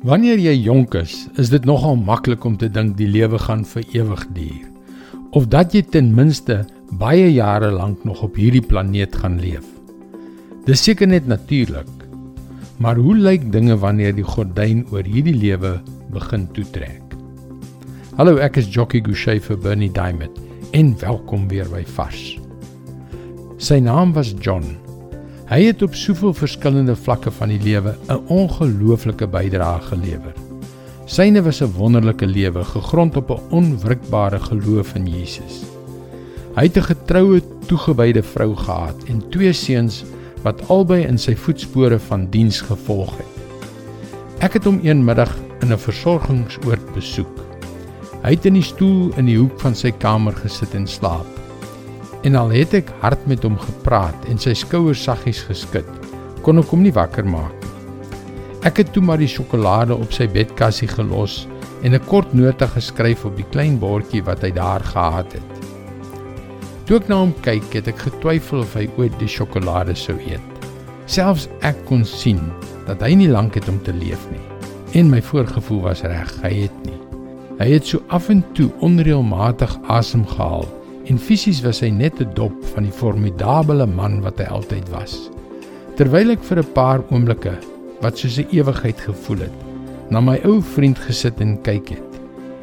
Wanneer jy jonk is, is dit nogal maklik om te dink die lewe gaan vir ewig duur of dat jy ten minste baie jare lank nog op hierdie planeet gaan leef. Dis seker net natuurlik. Maar hoe lyk dinge wanneer die gordyn oor hierdie lewe begin toetrek? Hallo, ek is Jockey Gouchee vir Bernie Diamond en welkom weer by Vars. Sy naam was John Hy het op soveel verskillende vlakke van die lewe 'n ongelooflike bydrae gelewer. Syne was 'n wonderlike lewe gegrond op 'n onwrikbare geloof in Jesus. Hy het 'n getroue, toegewyde vrou gehad en twee seuns wat albei in sy voetspore van diens gevolg het. Ek het hom een middag in 'n versorgingsoord besoek. Hy het in die stoel in die hoek van sy kamer gesit en slaap. En al het ek hard met hom gepraat en sy skouers saggies geskud, kon ek hom nie wakker maak nie. Ek het toe maar die sjokolade op sy bedkassie gelos en 'n kort nota geskryf op die klein bordjie wat hy daar gehad het. Toe ek na hom kyk, het ek getwyfel of hy ooit die sjokolade sou eet. Selfs ek kon sien dat hy nie lank het om te leef nie. En my voorgevoel was reg, hy het nie. Hy het so af en toe onreëlmatig asem gehaal en fisies was hy net 'n dop van die formidable man wat hy altyd was. Terwyl ek vir 'n paar oomblikke wat soos 'n ewigheid gevoel het, na my ou vriend gesit en kyk het,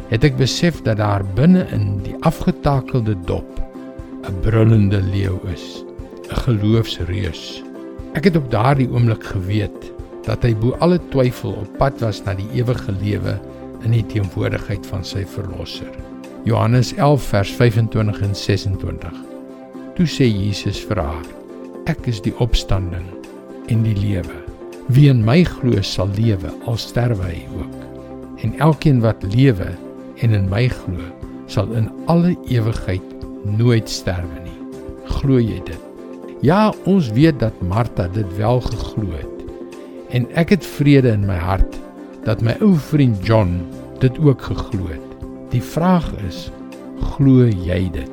het ek besef dat daar binne in die afgetakelde dop 'n brullende leeu is, 'n geloofsreus. Ek het op daardie oomblik geweet dat hy bo alle twyfel op pad was na die ewige lewe in die teenwoordigheid van sy verlosser. Johannes 11 vers 25 en 26. Toe sê Jesus vir haar: Ek is die opstanding en die lewe. Wie in my glo sal lewe al sterwe hy ook. En elkeen wat lewe en in my glo, sal in alle ewigheid nooit sterwe nie. Glo jy dit? Ja, ons weet dat Martha dit wel geglo het. En ek het vrede in my hart dat my ou vriend John dit ook geglo het. Die vraag is: glo jy dit?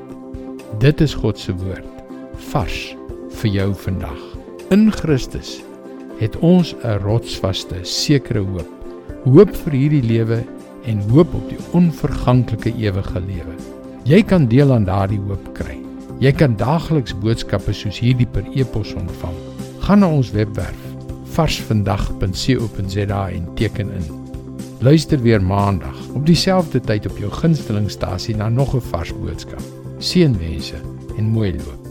Dit is God se woord vars vir jou vandag. In Christus het ons 'n rotsvaste, sekere hoop. Hoop vir hierdie lewe en hoop op die onverganklike ewige lewe. Jy kan deel aan daardie hoop kry. Jy kan daagliks boodskappe soos hierdie per e-pos ontvang. Gaan na ons webwerf varsvandag.co.za en teken in Luister weer maandag op dieselfde tyd op jou gunstelingstasie na nog 'n vars boodskap. Seënwense en mooi loop.